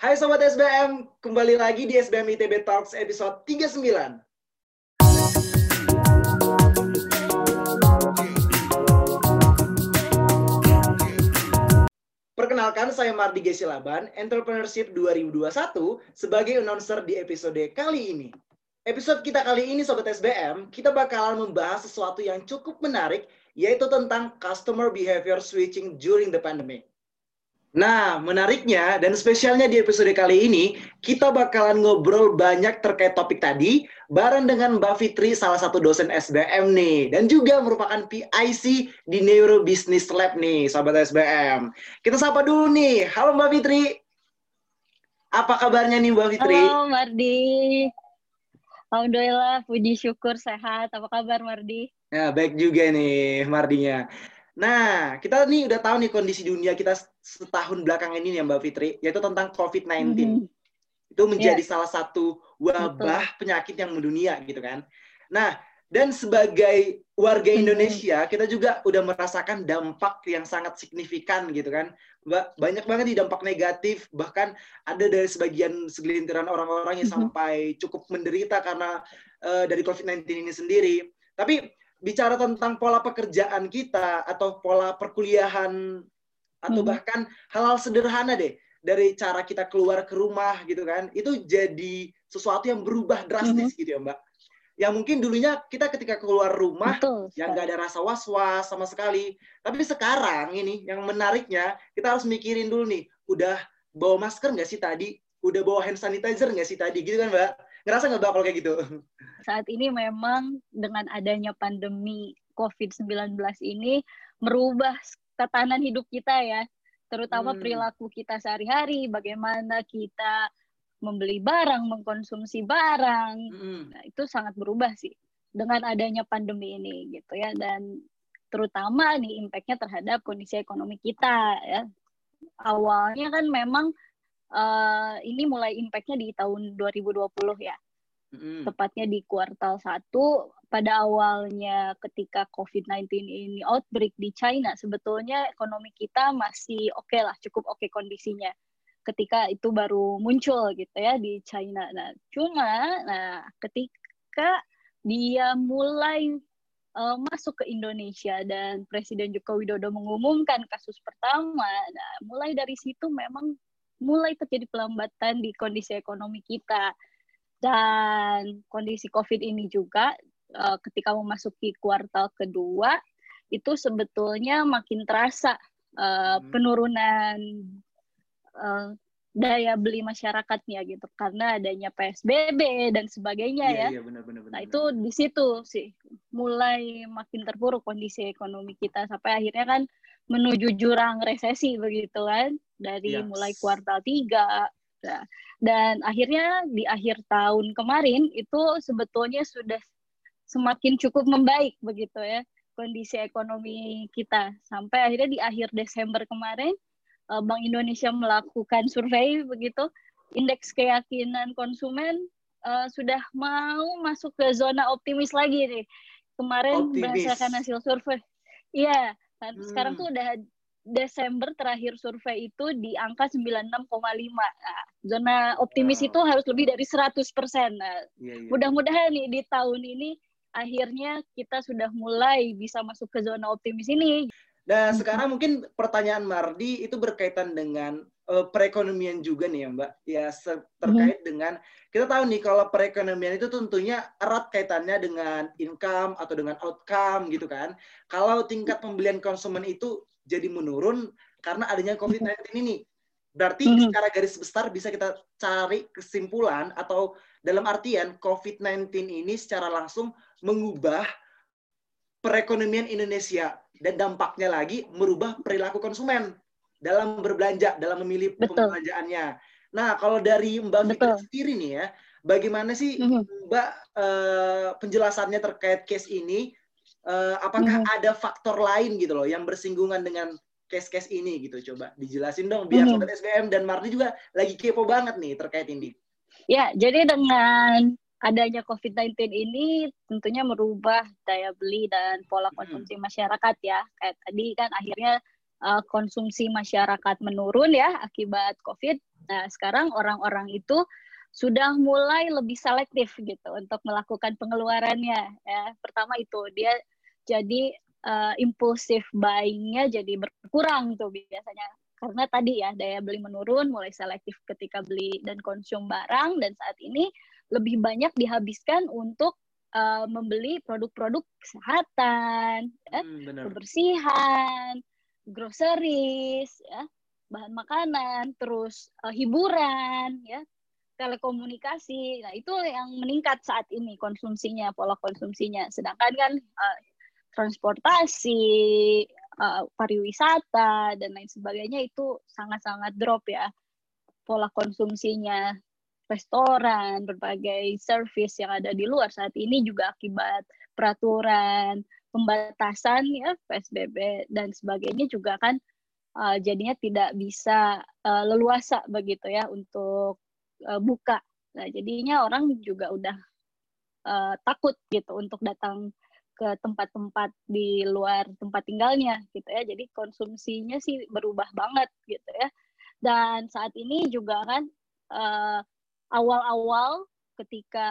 Hai Sobat SBM, kembali lagi di SBM ITB Talks episode 39. Perkenalkan, saya Mardi Gesilaban, Entrepreneurship 2021 sebagai announcer di episode kali ini. Episode kita kali ini Sobat SBM, kita bakalan membahas sesuatu yang cukup menarik, yaitu tentang customer behavior switching during the pandemic. Nah, menariknya dan spesialnya di episode kali ini, kita bakalan ngobrol banyak terkait topik tadi bareng dengan Mbak Fitri, salah satu dosen SBM nih, dan juga merupakan PIC di Neuro Business Lab nih, sahabat SBM. Kita sapa dulu nih. Halo Mbak Fitri. Apa kabarnya nih Mbak Fitri? Halo Mardi. Alhamdulillah, puji syukur sehat. Apa kabar Mardi? Ya, baik juga nih Mardinya. Nah, kita nih udah tahu nih kondisi dunia kita setahun belakang ini nih Mbak Fitri, yaitu tentang COVID-19. Mm-hmm. Itu menjadi yeah. salah satu wabah Betul. penyakit yang mendunia gitu kan. Nah, dan sebagai warga Indonesia, mm-hmm. kita juga udah merasakan dampak yang sangat signifikan gitu kan. Mbak, banyak banget di dampak negatif, bahkan ada dari sebagian segelintiran orang-orang yang mm-hmm. sampai cukup menderita karena uh, dari COVID-19 ini sendiri. Tapi bicara tentang pola pekerjaan kita atau pola perkuliahan atau hmm. bahkan hal-hal sederhana deh dari cara kita keluar ke rumah gitu kan itu jadi sesuatu yang berubah drastis hmm. gitu ya mbak. Yang mungkin dulunya kita ketika keluar rumah Betul, yang gak ada rasa was-was sama sekali tapi sekarang ini yang menariknya kita harus mikirin dulu nih udah bawa masker nggak sih tadi? Udah bawa hand sanitizer nggak sih tadi? Gitu kan mbak ngerasa nggak mbak kalau kayak gitu saat ini memang dengan adanya pandemi COVID-19 ini merubah tatanan hidup kita ya, terutama hmm. perilaku kita sehari-hari, bagaimana kita membeli barang, mengkonsumsi barang, hmm. nah, itu sangat berubah sih dengan adanya pandemi ini gitu ya dan terutama nih impactnya terhadap kondisi ekonomi kita ya. Awalnya kan memang uh, ini mulai impactnya di tahun 2020 ya. Hmm. tepatnya di kuartal satu pada awalnya ketika COVID-19 ini outbreak di China sebetulnya ekonomi kita masih oke okay lah cukup oke okay kondisinya. Ketika itu baru muncul gitu ya di China. Nah cuma nah ketika dia mulai uh, masuk ke Indonesia dan Presiden Joko Widodo mengumumkan kasus pertama nah mulai dari situ memang mulai terjadi pelambatan di kondisi ekonomi kita. Dan kondisi COVID ini juga uh, ketika memasuki kuartal kedua itu sebetulnya makin terasa uh, hmm. penurunan uh, daya beli masyarakatnya gitu. Karena adanya PSBB dan sebagainya iya, ya. Iya, benar, benar, benar, nah itu di situ sih. Mulai makin terpuruk kondisi ekonomi kita sampai akhirnya kan menuju jurang resesi begitu kan dari yes. mulai kuartal tiga Nah, dan akhirnya di akhir tahun kemarin itu sebetulnya sudah semakin cukup membaik begitu ya kondisi ekonomi kita sampai akhirnya di akhir Desember kemarin eh, Bank Indonesia melakukan survei begitu indeks keyakinan konsumen uh, sudah mau masuk ke zona optimis lagi nih kemarin optimis. berdasarkan hasil survei iya hmm. sekarang tuh udah Desember terakhir survei itu di angka 96,5. Nah, zona optimis wow. itu harus lebih dari 100%. Nah, yeah, yeah. mudah-mudahan nih di tahun ini akhirnya kita sudah mulai bisa masuk ke zona optimis ini. Dan sekarang mungkin pertanyaan Mardi itu berkaitan dengan uh, perekonomian juga nih ya Mbak. Ya terkait hmm. dengan kita tahu nih kalau perekonomian itu tentunya erat kaitannya dengan income atau dengan outcome gitu kan. Kalau tingkat pembelian konsumen itu jadi menurun karena adanya COVID-19 ini. Berarti mm-hmm. secara garis besar bisa kita cari kesimpulan atau dalam artian COVID-19 ini secara langsung mengubah perekonomian Indonesia dan dampaknya lagi merubah perilaku konsumen dalam berbelanja, dalam memilih Betul. pembelanjaannya. Nah, kalau dari Mbak Fitri sendiri nih ya, bagaimana sih mm-hmm. Mbak uh, penjelasannya terkait case ini uh, apakah hmm. ada faktor lain gitu loh yang bersinggungan dengan case-case ini gitu coba dijelasin dong biar hmm. sobat SBM dan Mardi juga lagi kepo banget nih terkait ini. Ya, jadi dengan adanya COVID-19 ini tentunya merubah daya beli dan pola konsumsi hmm. masyarakat ya. Kayak tadi kan akhirnya uh, konsumsi masyarakat menurun ya akibat COVID. Nah, sekarang orang-orang itu sudah mulai lebih selektif gitu untuk melakukan pengeluarannya. Ya, pertama itu dia jadi uh, impulsif buying-nya jadi berkurang tuh biasanya. Karena tadi ya daya beli menurun, mulai selektif ketika beli dan konsum barang dan saat ini lebih banyak dihabiskan untuk uh, membeli produk-produk kesehatan, ya, hmm, kebersihan, groceries, ya, bahan makanan, terus uh, hiburan, ya, telekomunikasi. Nah, itu yang meningkat saat ini konsumsinya, pola konsumsinya. Sedangkan kan uh, transportasi, uh, pariwisata dan lain sebagainya itu sangat-sangat drop ya pola konsumsinya restoran, berbagai service yang ada di luar saat ini juga akibat peraturan pembatasan ya PSBB dan sebagainya juga kan uh, jadinya tidak bisa uh, leluasa begitu ya untuk uh, buka. Nah, jadinya orang juga udah uh, takut gitu untuk datang ke tempat-tempat di luar tempat tinggalnya gitu ya. Jadi konsumsinya sih berubah banget gitu ya. Dan saat ini juga kan awal awal-awal ketika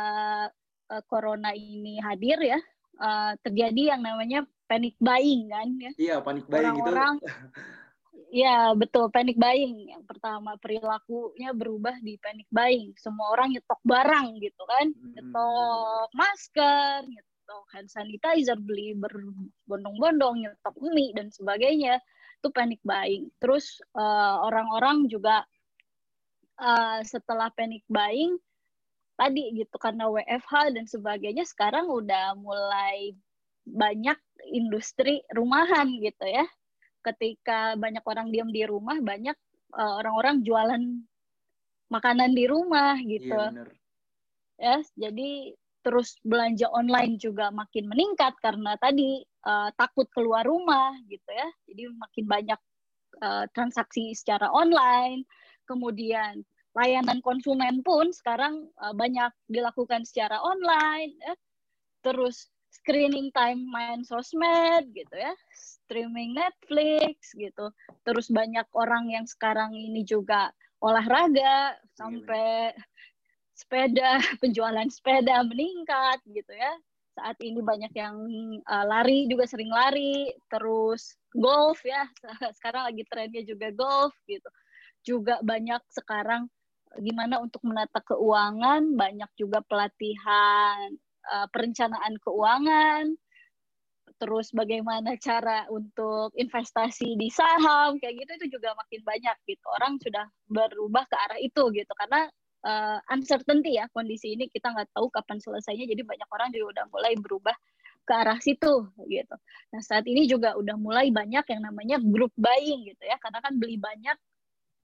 uh, corona ini hadir ya, uh, terjadi yang namanya panic buying kan ya. Iya, panic buying gitu. Ya, betul. Panic buying. Yang pertama, perilakunya berubah di panic buying. Semua orang nyetok barang gitu kan. Hmm. Nyetok masker, nyetok hand sanitizer, beli berbondong-bondong, nyetok mie dan sebagainya. Itu panic buying. Terus eh, orang-orang juga uh, setelah panic buying tadi gitu karena WFH dan sebagainya sekarang udah mulai banyak industri rumahan gitu ya. Ketika banyak orang diam di rumah, banyak uh, orang-orang jualan makanan di rumah gitu. Iya, Ya, jadi terus belanja online juga makin meningkat karena tadi uh, takut keluar rumah gitu ya jadi makin banyak uh, transaksi secara online kemudian layanan konsumen pun sekarang uh, banyak dilakukan secara online ya. terus screening time main sosmed gitu ya streaming Netflix gitu terus banyak orang yang sekarang ini juga olahraga sampai sepeda, penjualan sepeda meningkat gitu ya. Saat ini banyak yang uh, lari juga sering lari, terus golf ya. Sekarang lagi trennya juga golf gitu. Juga banyak sekarang gimana untuk menata keuangan, banyak juga pelatihan uh, perencanaan keuangan, terus bagaimana cara untuk investasi di saham kayak gitu itu juga makin banyak gitu orang sudah berubah ke arah itu gitu karena uh, uncertainty ya kondisi ini kita nggak tahu kapan selesainya jadi banyak orang juga udah mulai berubah ke arah situ gitu. Nah saat ini juga udah mulai banyak yang namanya group buying gitu ya karena kan beli banyak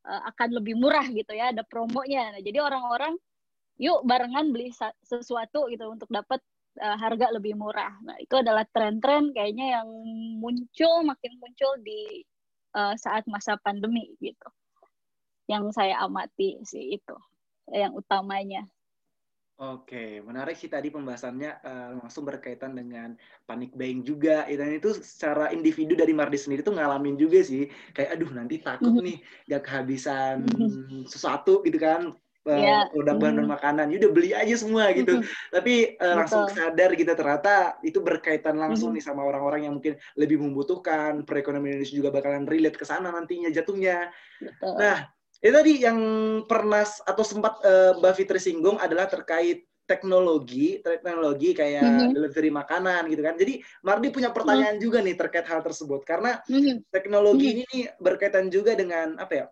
uh, akan lebih murah gitu ya ada promonya. Nah jadi orang-orang yuk barengan beli sesuatu gitu untuk dapat uh, harga lebih murah. Nah itu adalah tren-tren kayaknya yang muncul makin muncul di uh, saat masa pandemi gitu. Yang saya amati sih itu yang utamanya. Oke, menarik sih tadi pembahasannya uh, langsung berkaitan dengan panic buying juga. Dan itu secara individu dari Mardi sendiri tuh ngalamin juga sih. Kayak aduh nanti takut mhm. nih gak kehabisan mhm. sesuatu gitu kan. Uh, yeah. Produk bahan mm. makanan, udah beli aja semua gitu. Mm. Tapi uh, langsung sadar gitu ternyata itu berkaitan langsung mm. nih sama orang-orang yang mungkin lebih membutuhkan. Perekonomian Indonesia juga bakalan relate ke sana nantinya jatuhnya. Betul. Nah, itu tadi yang pernah atau sempat uh, Mbak Fitri singgung adalah terkait teknologi, teknologi kayak mm-hmm. delivery makanan gitu kan. Jadi Mardi punya pertanyaan mm-hmm. juga nih terkait hal tersebut karena mm-hmm. teknologi mm-hmm. ini nih berkaitan juga dengan apa ya?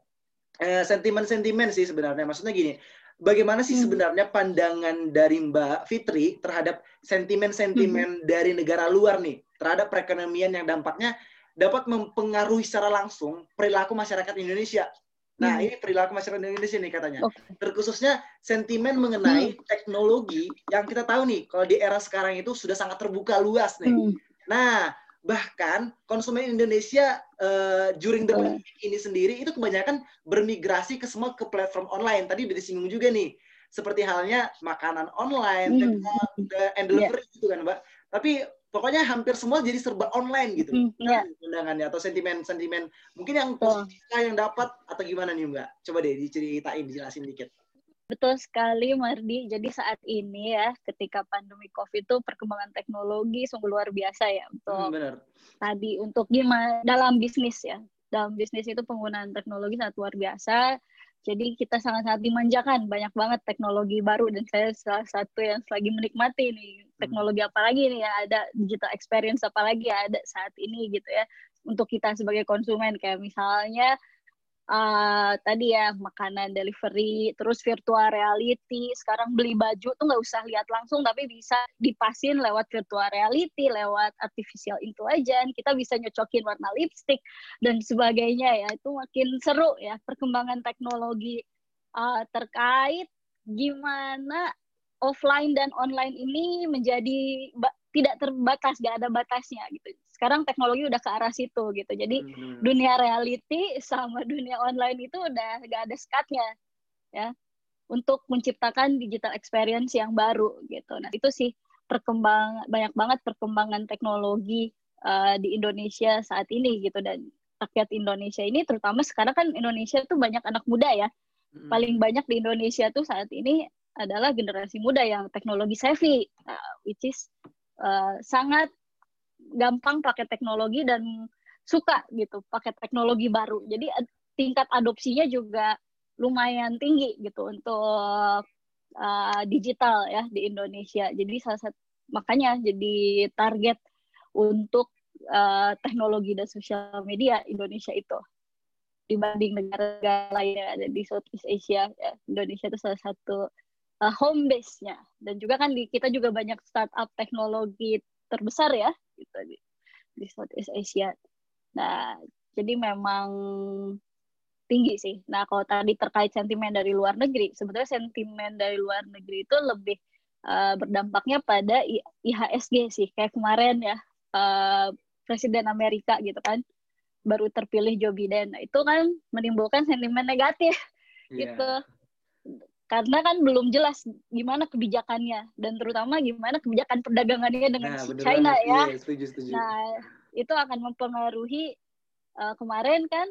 Eh, sentimen-sentimen sih sebenarnya. Maksudnya gini, bagaimana sih mm-hmm. sebenarnya pandangan dari Mbak Fitri terhadap sentimen-sentimen mm-hmm. dari negara luar nih terhadap perekonomian yang dampaknya dapat mempengaruhi secara langsung perilaku masyarakat Indonesia Nah, hmm. ini perilaku masyarakat Indonesia nih katanya. Okay. Terkhususnya sentimen mengenai hmm. teknologi yang kita tahu nih, kalau di era sekarang itu sudah sangat terbuka luas nih. Hmm. Nah, bahkan konsumen Indonesia uh, during the pandemic ini sendiri itu kebanyakan bermigrasi ke semua ke platform online. Tadi udah disinggung juga nih, seperti halnya makanan online, hmm. and delivery yeah. gitu kan, Mbak. Tapi pokoknya hampir semua jadi serba online gitu mm, yeah. undangannya atau sentimen-sentimen mungkin yang positif oh. yang dapat atau gimana nih mbak coba deh diceritain dijelasin dikit Betul sekali Mardi. Jadi saat ini ya ketika pandemi Covid itu perkembangan teknologi sungguh luar biasa ya untuk hmm, benar. tadi untuk gimana dalam bisnis ya. Dalam bisnis itu penggunaan teknologi sangat luar biasa. Jadi kita sangat-sangat dimanjakan banyak banget teknologi baru dan saya salah satu yang lagi menikmati nih hmm. teknologi apa lagi nih ya ada digital experience apa lagi ya ada saat ini gitu ya untuk kita sebagai konsumen kayak misalnya uh, tadi ya makanan delivery, terus virtual reality. Sekarang beli baju tuh nggak usah lihat langsung, tapi bisa dipasin lewat virtual reality, lewat artificial intelligence. Kita bisa nyocokin warna lipstick dan sebagainya ya. Itu makin seru ya perkembangan teknologi uh, terkait gimana offline dan online ini menjadi tidak terbatas, gak ada batasnya gitu. Sekarang teknologi udah ke arah situ gitu. Jadi hmm. dunia reality sama dunia online itu udah gak ada sekatnya ya untuk menciptakan digital experience yang baru gitu. Nah itu sih perkembang banyak banget perkembangan teknologi uh, di Indonesia saat ini gitu dan rakyat Indonesia ini terutama sekarang kan Indonesia tuh banyak anak muda ya. Hmm. Paling banyak di Indonesia tuh saat ini adalah generasi muda yang teknologi savvy, uh, which is uh, sangat gampang pakai teknologi dan suka gitu pakai teknologi baru. Jadi tingkat adopsinya juga lumayan tinggi gitu untuk uh, digital ya di Indonesia. Jadi salah satu makanya jadi target untuk uh, teknologi dan sosial media Indonesia itu dibanding negara-negara lain yang ada di Southeast Asia ya, Indonesia itu salah satu uh, home base-nya dan juga kan di kita juga banyak startup teknologi terbesar ya gitu di, di Southeast Asia. Nah, jadi memang tinggi sih. Nah, kalau tadi terkait sentimen dari luar negeri, sebetulnya sentimen dari luar negeri itu lebih uh, berdampaknya pada IHSG sih. Kayak kemarin ya, uh, Presiden Amerika gitu kan, baru terpilih Joe Biden. Nah, itu kan menimbulkan sentimen negatif yeah. gitu karena kan belum jelas gimana kebijakannya dan terutama gimana kebijakan perdagangannya dengan nah, China ya. Iya, setuju, setuju. Nah, itu akan mempengaruhi uh, kemarin kan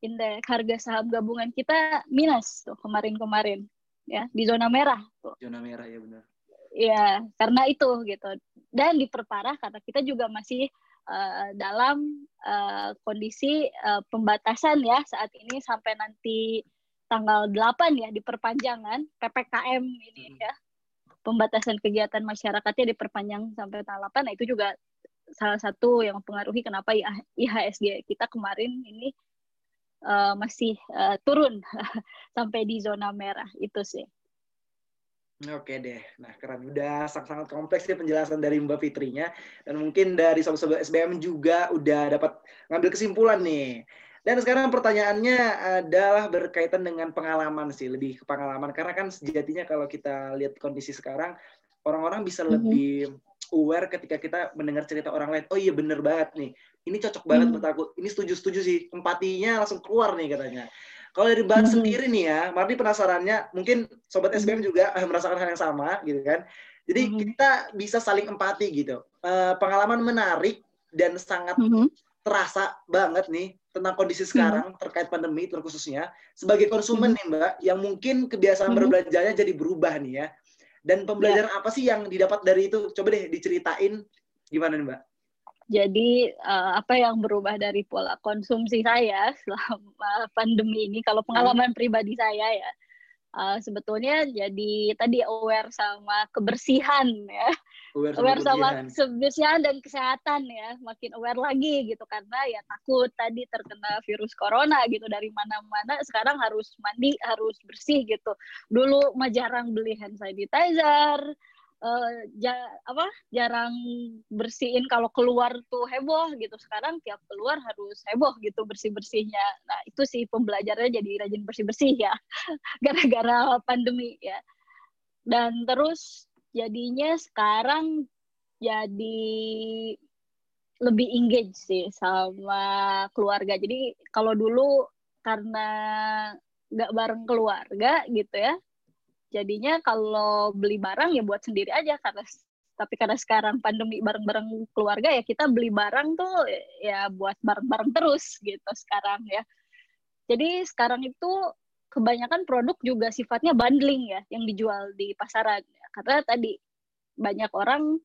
indeks harga saham gabungan kita minus tuh kemarin-kemarin ya di zona merah tuh. Zona merah ya benar. Iya, karena itu gitu. Dan diperparah karena kita juga masih uh, dalam uh, kondisi uh, pembatasan ya saat ini sampai nanti tanggal 8 ya diperpanjangan PPKM ini ya. Pembatasan kegiatan masyarakatnya diperpanjang sampai tanggal 8. Nah, itu juga salah satu yang mempengaruhi kenapa IHSG kita kemarin ini uh, masih uh, turun sampai di zona merah itu sih. Oke deh, nah keren udah sangat-sangat kompleks ya penjelasan dari Mbak Fitrinya dan mungkin dari sobat-sobat SBM juga udah dapat ngambil kesimpulan nih. Dan sekarang pertanyaannya adalah berkaitan dengan pengalaman sih, lebih ke pengalaman. Karena kan sejatinya kalau kita lihat kondisi sekarang, orang-orang bisa mm-hmm. lebih aware ketika kita mendengar cerita orang lain. Oh iya bener banget nih, ini cocok banget mm-hmm. buat aku. Ini setuju-setuju sih, empatinya langsung keluar nih katanya. Kalau dari Mbak mm-hmm. sendiri nih ya, Mardi penasarannya, mungkin Sobat SBM juga merasakan hal yang sama gitu kan. Jadi mm-hmm. kita bisa saling empati gitu. Uh, pengalaman menarik dan sangat mm-hmm. Terasa banget nih tentang kondisi hmm. sekarang hmm. terkait pandemi terkhususnya sebagai konsumen hmm. nih Mbak yang mungkin kebiasaan hmm. berbelanjanya jadi berubah nih ya. Dan pembelajaran ya. apa sih yang didapat dari itu? Coba deh diceritain gimana nih Mbak? Jadi uh, apa yang berubah dari pola konsumsi saya selama pandemi ini kalau pengalaman hmm. pribadi saya ya uh, sebetulnya jadi tadi aware sama kebersihan ya aware sama, aware sama kebersihan dan kesehatan ya makin aware lagi gitu. Karena ya takut tadi terkena virus corona gitu dari mana-mana sekarang harus mandi harus bersih gitu. Dulu mah jarang beli hand sanitizer uh, ja, apa jarang bersihin kalau keluar tuh heboh gitu. Sekarang tiap keluar harus heboh gitu bersih bersihnya nah itu sih pembelajarannya jadi rajin bersih bersih ya gara-gara pandemi ya. Dan terus jadinya sekarang jadi lebih engage sih sama keluarga. Jadi kalau dulu karena nggak bareng keluarga gitu ya jadinya kalau beli barang ya buat sendiri aja. Karena tapi karena sekarang pandemi bareng-bareng keluarga ya kita beli barang tuh ya buat bareng-bareng terus gitu sekarang ya. Jadi sekarang itu kebanyakan produk juga sifatnya bundling ya yang dijual di pasaran karena tadi banyak orang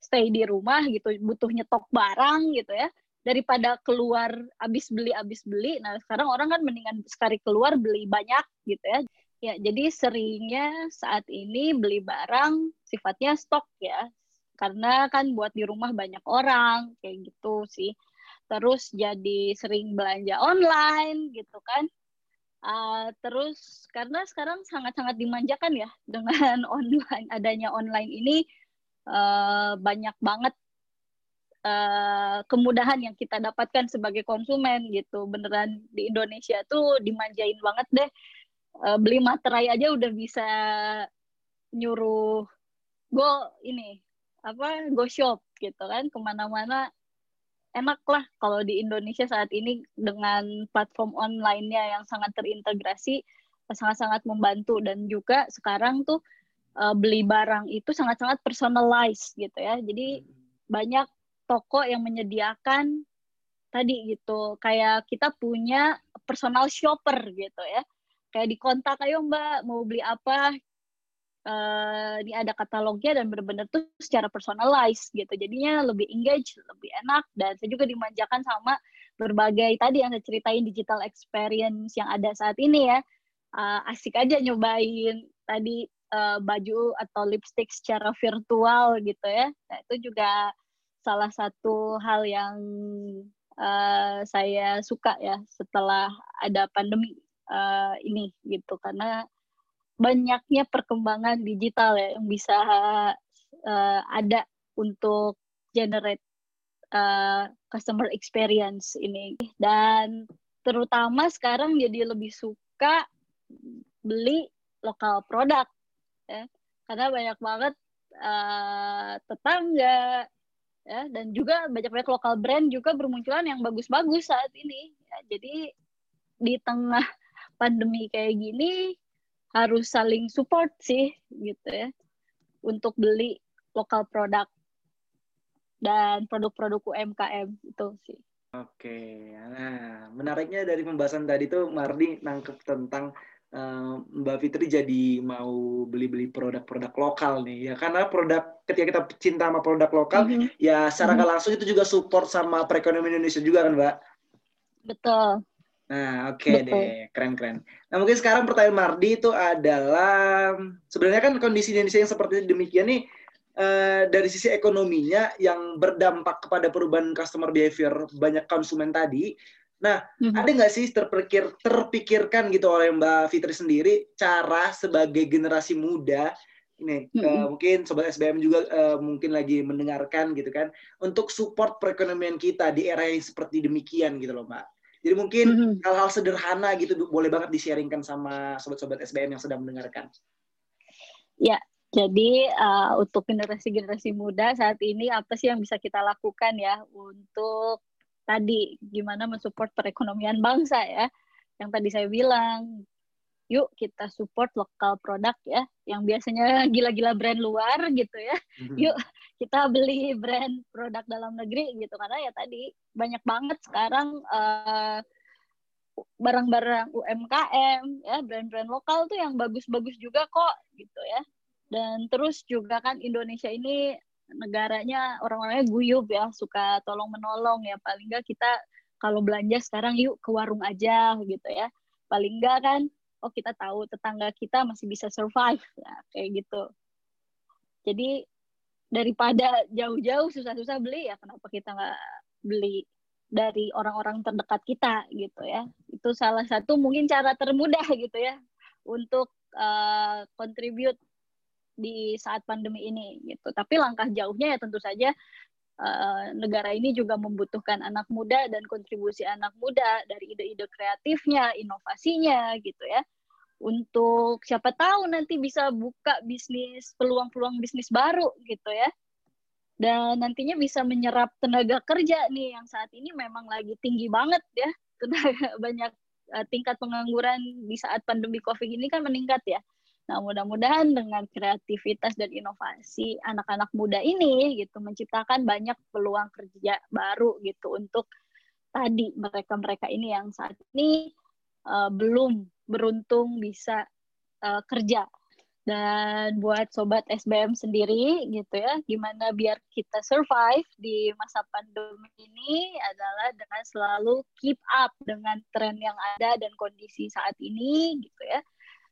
stay di rumah gitu butuh nyetok barang gitu ya daripada keluar abis beli abis beli. Nah sekarang orang kan mendingan sekali keluar beli banyak gitu ya. Ya jadi seringnya saat ini beli barang sifatnya stok ya. Karena kan buat di rumah banyak orang kayak gitu sih. Terus jadi sering belanja online gitu kan uh, terus karena sekarang sangat-sangat dimanjakan ya dengan online adanya online ini uh, banyak banget uh, kemudahan yang kita dapatkan sebagai konsumen gitu. Beneran di Indonesia tuh dimanjain banget deh. Uh, beli materai aja udah bisa nyuruh go ini apa go shop gitu kan ke mana-mana enak lah kalau di Indonesia saat ini dengan platform online-nya yang sangat terintegrasi sangat-sangat membantu. Dan juga sekarang tuh uh, beli barang itu sangat-sangat personalized gitu ya. Jadi banyak toko yang menyediakan tadi gitu. Kayak kita punya personal shopper gitu ya. Kayak di kontak ayo mbak mau beli apa uh, ini ada katalognya dan benar-benar tuh secara personalized gitu. Jadinya lebih engage lebih enak dan saya juga dimanjakan sama berbagai tadi yang saya ceritain digital experience yang ada saat ini ya. Uh, asik aja nyobain tadi uh, baju atau lipstick secara virtual gitu ya. Nah itu juga salah satu hal yang uh, saya suka ya setelah ada pandemi uh, ini gitu. Karena banyaknya perkembangan digital ya yang bisa uh, ada untuk generate uh, customer experience ini. Dan terutama sekarang jadi lebih suka beli lokal produk ya. Karena banyak banget uh, tetangga ya. Dan juga banyak-banyak lokal brand juga bermunculan yang bagus-bagus saat ini. Ya, jadi di tengah pandemi kayak gini harus saling support sih gitu ya untuk beli lokal produk dan produk-produk UMKM itu sih. Oke, nah menariknya dari pembahasan tadi tuh Mardi nangkep tentang uh, Mbak Fitri jadi mau beli-beli produk-produk lokal nih ya karena produk ketika kita cinta sama produk lokal mm -hmm. ya secara mm -hmm. langsung itu juga support sama perekonomian Indonesia juga kan Mbak? Betul. Nah, oke okay deh, keren-keren. Nah, mungkin sekarang pertanyaan Mardi itu adalah sebenarnya kan kondisi Indonesia yang seperti demikian nih uh, dari sisi ekonominya yang berdampak kepada perubahan customer behavior banyak konsumen tadi. Nah, mm-hmm. ada nggak sih terpikir terpikirkan gitu oleh Mbak Fitri sendiri cara sebagai generasi muda ini mm-hmm. uh, mungkin sobat SBM juga uh, mungkin lagi mendengarkan gitu kan untuk support perekonomian kita di era yang seperti demikian gitu loh Mbak. Jadi mungkin mm-hmm. hal-hal sederhana gitu boleh banget di-sharingkan sama sobat-sobat SBM yang sedang mendengarkan. Ya, jadi uh, untuk generasi-generasi muda saat ini apa sih yang bisa kita lakukan ya untuk tadi gimana mensupport perekonomian bangsa ya? Yang tadi saya bilang yuk kita support lokal produk ya yang biasanya gila-gila brand luar gitu ya mm-hmm. yuk kita beli brand produk dalam negeri gitu. Karena ya tadi banyak banget sekarang uh, barang-barang UMKM ya brand-brand lokal tuh yang bagus-bagus juga kok gitu ya. Dan terus juga kan Indonesia ini negaranya orang-orangnya guyup ya suka tolong menolong ya. Paling nggak kita kalau belanja sekarang yuk ke warung aja gitu ya. Paling nggak kan oh kita tahu tetangga kita masih bisa survive ya, kayak gitu. Jadi daripada jauh-jauh susah-susah beli ya kenapa kita nggak beli dari orang-orang terdekat kita gitu ya itu salah satu mungkin cara termudah gitu ya untuk uh, di saat pandemi ini gitu tapi langkah jauhnya ya tentu saja uh, negara ini juga membutuhkan anak muda dan kontribusi anak muda dari ide-ide kreatifnya, inovasinya gitu ya. Untuk siapa tahu nanti bisa buka bisnis, peluang-peluang bisnis baru gitu ya. Dan nantinya bisa menyerap tenaga kerja nih yang saat ini memang lagi tinggi banget ya. Tenaga banyak uh, tingkat pengangguran di saat pandemi Covid ini kan meningkat ya. Nah, mudah-mudahan dengan kreativitas dan inovasi anak-anak muda ini gitu menciptakan banyak peluang kerja baru gitu untuk tadi mereka-mereka ini yang saat ini uh, belum beruntung bisa uh, kerja. Dan buat sobat SBM sendiri gitu ya gimana biar kita survive di masa pandemi ini adalah dengan selalu keep up dengan tren yang ada dan kondisi saat ini gitu ya.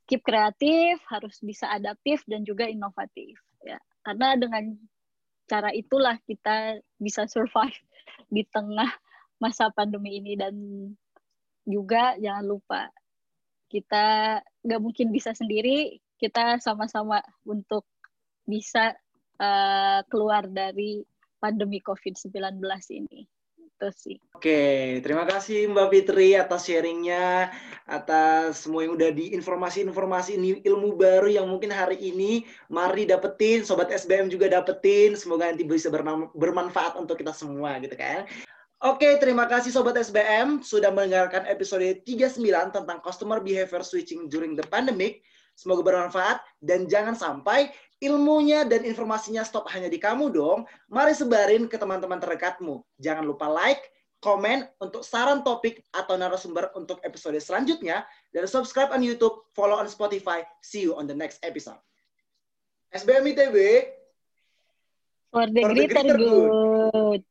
Keep kreatif harus bisa adaptif dan juga inovatif ya. Karena dengan cara itulah kita bisa survive di tengah masa pandemi ini dan juga jangan lupa kita nggak mungkin bisa sendiri kita sama-sama untuk bisa uh, keluar dari pandemi COVID-19 ini. Itu sih. Oke, terima kasih Mbak Fitri atas sharingnya, atas semua yang udah di informasi-informasi ini ilmu baru yang mungkin hari ini mari dapetin, Sobat SBM juga dapetin, semoga nanti bisa bermanfaat untuk kita semua gitu kan. Oke, terima kasih Sobat SBM sudah mendengarkan episode 39 tentang Customer Behavior Switching During the Pandemic. Semoga bermanfaat dan jangan sampai ilmunya dan informasinya stop hanya di kamu dong. Mari sebarin ke teman-teman terdekatmu. Jangan lupa like, komen untuk saran topik atau narasumber untuk episode selanjutnya dan subscribe on YouTube, follow on Spotify. See you on the next episode. SBM ITB For the, For the greater good. good.